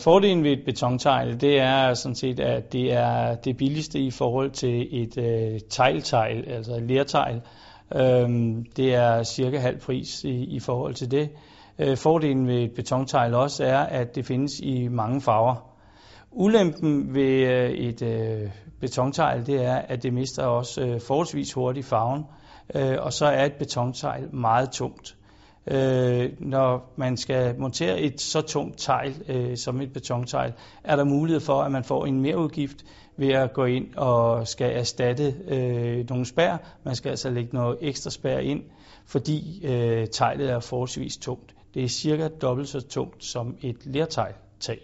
Fordelen ved et betontegl, det er sådan set, at det er det billigste i forhold til et øh, tegltegl, altså et lertegl. Øhm, det er cirka halv pris i, i forhold til det. Øh, fordelen ved et betontegl også er, at det findes i mange farver. Ulempen ved øh, et øh, betontegl, det er, at det mister også øh, forholdsvis hurtigt farven, øh, og så er et betontegl meget tungt. Øh, når man skal montere et så tungt tegl øh, som et betontegl, er der mulighed for, at man får en mere udgift ved at gå ind og skal erstatte øh, nogle spær. Man skal altså lægge noget ekstra spær ind, fordi øh, teglet er forholdsvis tungt. Det er cirka dobbelt så tungt som et lertegl tag.